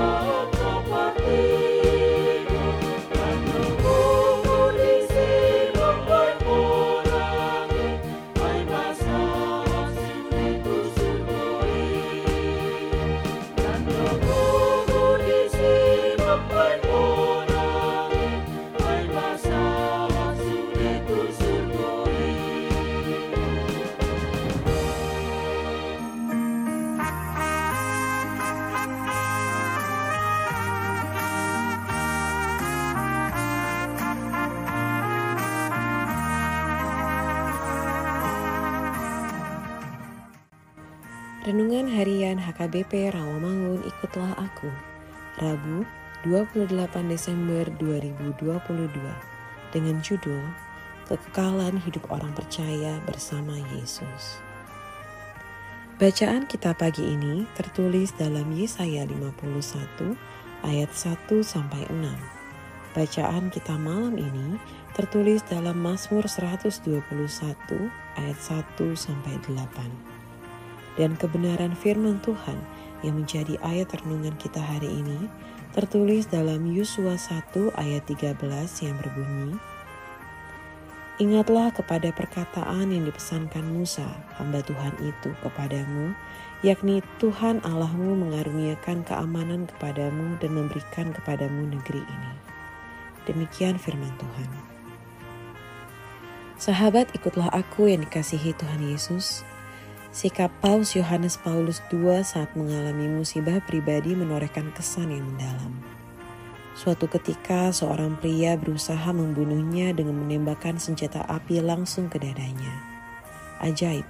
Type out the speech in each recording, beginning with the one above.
Oh. Renungan Harian HKBP Rawamangun Ikutlah Aku Rabu 28 Desember 2022 dengan judul Kekekalan Hidup Orang Percaya Bersama Yesus Bacaan kita pagi ini tertulis dalam Yesaya 51 ayat 1 sampai 6. Bacaan kita malam ini tertulis dalam Mazmur 121 ayat 1 sampai 8 dan kebenaran firman Tuhan yang menjadi ayat renungan kita hari ini tertulis dalam Yusua 1 ayat 13 yang berbunyi Ingatlah kepada perkataan yang dipesankan Musa, hamba Tuhan itu kepadamu, yakni Tuhan Allahmu mengaruniakan keamanan kepadamu dan memberikan kepadamu negeri ini. Demikian firman Tuhan. Sahabat, ikutlah aku yang dikasihi Tuhan Yesus. Sikap Paus Yohanes Paulus II saat mengalami musibah pribadi menorehkan kesan yang mendalam. Suatu ketika seorang pria berusaha membunuhnya dengan menembakkan senjata api langsung ke dadanya. Ajaib,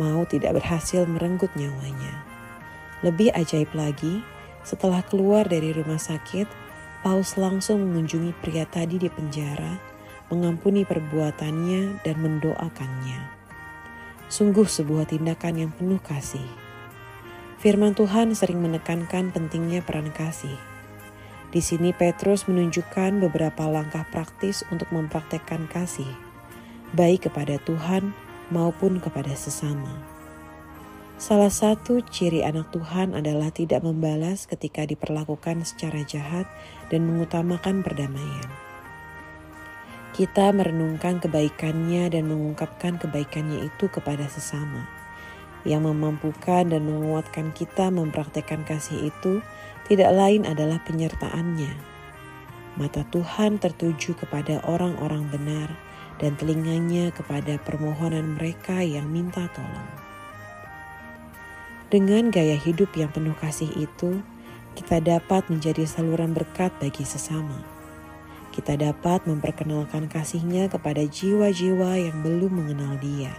mau tidak berhasil merenggut nyawanya. Lebih ajaib lagi, setelah keluar dari rumah sakit, Paus langsung mengunjungi pria tadi di penjara, mengampuni perbuatannya dan mendoakannya. Sungguh sebuah tindakan yang penuh kasih. Firman Tuhan sering menekankan pentingnya peran kasih. Di sini Petrus menunjukkan beberapa langkah praktis untuk mempraktekkan kasih, baik kepada Tuhan maupun kepada sesama. Salah satu ciri anak Tuhan adalah tidak membalas ketika diperlakukan secara jahat dan mengutamakan perdamaian. Kita merenungkan kebaikannya dan mengungkapkan kebaikannya itu kepada sesama. Yang memampukan dan menguatkan kita mempraktekkan kasih itu tidak lain adalah penyertaannya. Mata Tuhan tertuju kepada orang-orang benar dan telinganya kepada permohonan mereka yang minta tolong. Dengan gaya hidup yang penuh kasih itu, kita dapat menjadi saluran berkat bagi sesama kita dapat memperkenalkan kasihnya kepada jiwa-jiwa yang belum mengenal dia.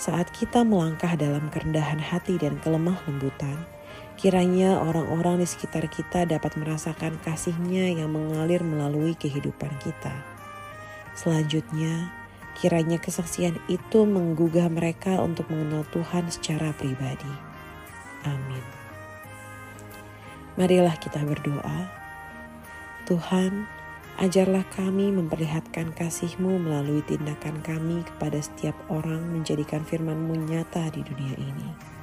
Saat kita melangkah dalam kerendahan hati dan kelemah lembutan, kiranya orang-orang di sekitar kita dapat merasakan kasihnya yang mengalir melalui kehidupan kita. Selanjutnya, kiranya kesaksian itu menggugah mereka untuk mengenal Tuhan secara pribadi. Amin. Marilah kita berdoa. Tuhan, Ajarlah kami memperlihatkan kasih-Mu melalui tindakan kami kepada setiap orang menjadikan firman-Mu nyata di dunia ini.